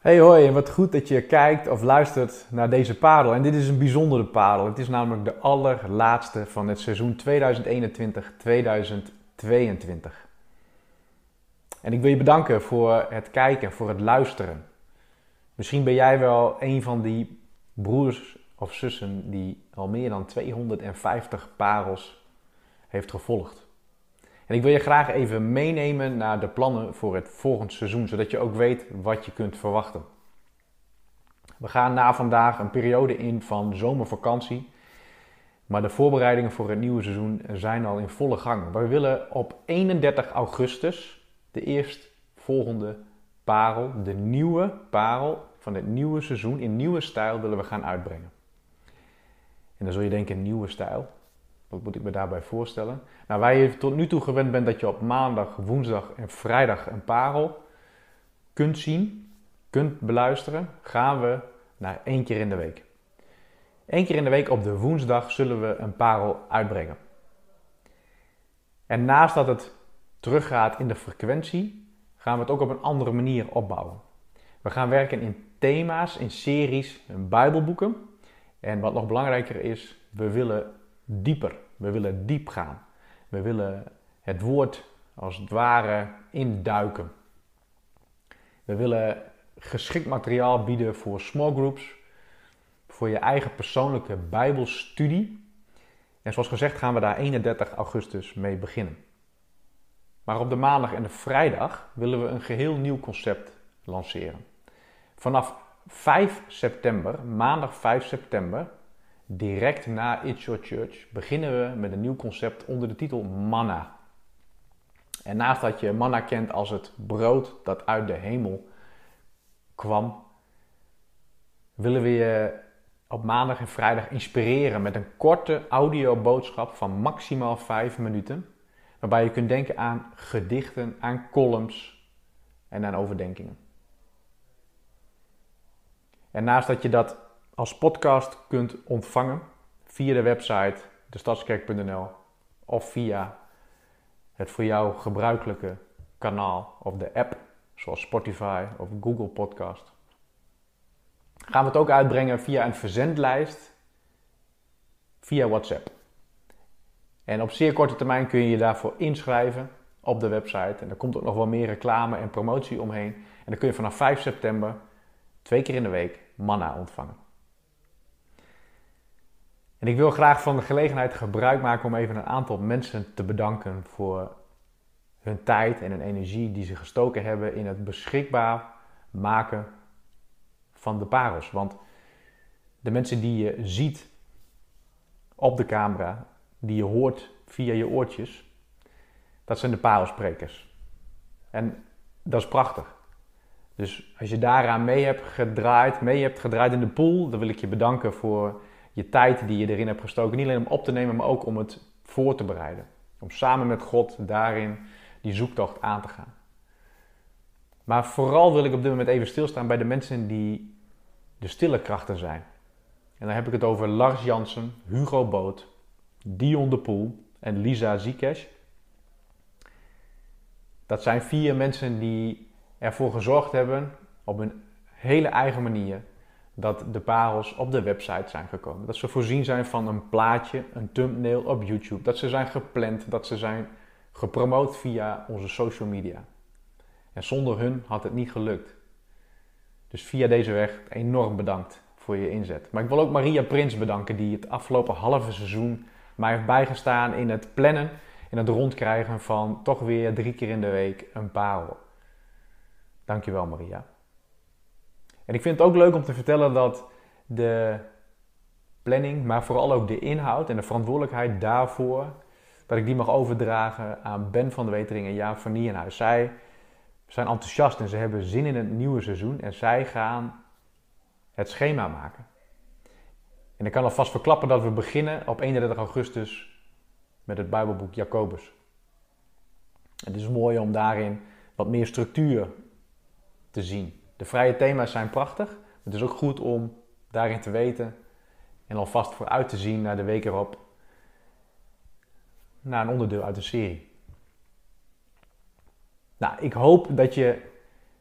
Hey hoi, en wat goed dat je kijkt of luistert naar deze parel. En dit is een bijzondere parel. Het is namelijk de allerlaatste van het seizoen 2021-2022. En ik wil je bedanken voor het kijken, voor het luisteren. Misschien ben jij wel een van die broers of zussen die al meer dan 250 parels heeft gevolgd. En ik wil je graag even meenemen naar de plannen voor het volgend seizoen, zodat je ook weet wat je kunt verwachten. We gaan na vandaag een periode in van zomervakantie, maar de voorbereidingen voor het nieuwe seizoen zijn al in volle gang. We willen op 31 augustus de eerstvolgende parel, de nieuwe parel van het nieuwe seizoen in nieuwe stijl willen we gaan uitbrengen. En dan zul je denken, nieuwe stijl. Wat moet ik me daarbij voorstellen? Nou, waar je tot nu toe gewend bent dat je op maandag, woensdag en vrijdag een parel kunt zien, kunt beluisteren, gaan we naar één keer in de week. Eén keer in de week op de woensdag zullen we een parel uitbrengen. En naast dat het teruggaat in de frequentie, gaan we het ook op een andere manier opbouwen. We gaan werken in thema's, in series, in Bijbelboeken. En wat nog belangrijker is, we willen dieper. We willen diep gaan. We willen het woord als het ware induiken. We willen geschikt materiaal bieden voor small groups, voor je eigen persoonlijke Bijbelstudie. En zoals gezegd gaan we daar 31 augustus mee beginnen. Maar op de maandag en de vrijdag willen we een geheel nieuw concept lanceren. Vanaf 5 september, maandag 5 september, direct na It's Your Church beginnen we met een nieuw concept onder de titel Manna. En naast dat je manna kent als het brood dat uit de hemel kwam, willen we je op maandag en vrijdag inspireren met een korte audioboodschap van maximaal 5 minuten, waarbij je kunt denken aan gedichten, aan columns en aan overdenkingen. En naast dat je dat als podcast kunt ontvangen via de website destadskerk.nl of via het voor jou gebruikelijke kanaal of de app zoals Spotify of Google Podcast. Gaan we het ook uitbrengen via een verzendlijst via WhatsApp. En op zeer korte termijn kun je je daarvoor inschrijven op de website. En er komt ook nog wel meer reclame en promotie omheen. En dan kun je vanaf 5 september twee keer in de week manna ontvangen. En ik wil graag van de gelegenheid gebruik maken om even een aantal mensen te bedanken voor hun tijd en hun energie die ze gestoken hebben in het beschikbaar maken van de parels. Want de mensen die je ziet op de camera, die je hoort via je oortjes, dat zijn de parelsprekers. En dat is prachtig. Dus als je daaraan mee hebt gedraaid, mee hebt gedraaid in de pool, dan wil ik je bedanken voor je tijd die je erin hebt gestoken. Niet alleen om op te nemen, maar ook om het voor te bereiden. Om samen met God daarin die zoektocht aan te gaan. Maar vooral wil ik op dit moment even stilstaan bij de mensen die de stille krachten zijn. En dan heb ik het over Lars Jansen, Hugo Boot, Dion de Poel en Lisa Ziekesh. Dat zijn vier mensen die ervoor gezorgd hebben op hun hele eigen manier dat de parels op de website zijn gekomen. Dat ze voorzien zijn van een plaatje, een thumbnail op YouTube. Dat ze zijn gepland, dat ze zijn gepromoot via onze social media. En zonder hun had het niet gelukt. Dus via deze weg enorm bedankt voor je inzet. Maar ik wil ook Maria Prins bedanken, die het afgelopen halve seizoen mij heeft bijgestaan in het plannen, in het rondkrijgen van toch weer drie keer in de week een parel. Dankjewel Maria. En ik vind het ook leuk om te vertellen dat de planning, maar vooral ook de inhoud en de verantwoordelijkheid daarvoor, dat ik die mag overdragen aan Ben van de Wetering en Jaap van Nienhuis. Zij zijn enthousiast en ze hebben zin in het nieuwe seizoen en zij gaan het schema maken. En ik kan alvast verklappen dat we beginnen op 31 augustus met het Bijbelboek Jacobus. Het is mooi om daarin wat meer structuur te zien. De vrije thema's zijn prachtig. Het is ook goed om daarin te weten en alvast vooruit te zien naar de week erop. Naar een onderdeel uit de serie. Nou, ik hoop dat je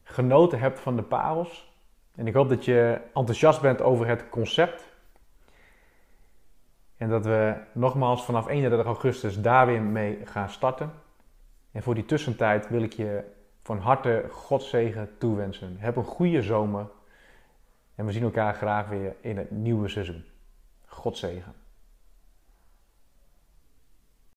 genoten hebt van de parels. En ik hoop dat je enthousiast bent over het concept. En dat we nogmaals vanaf 31 augustus daar weer mee gaan starten. En voor die tussentijd wil ik je van harte Godzegen toewensen. Heb een goede zomer. En we zien elkaar graag weer in het nieuwe seizoen. Godzegen.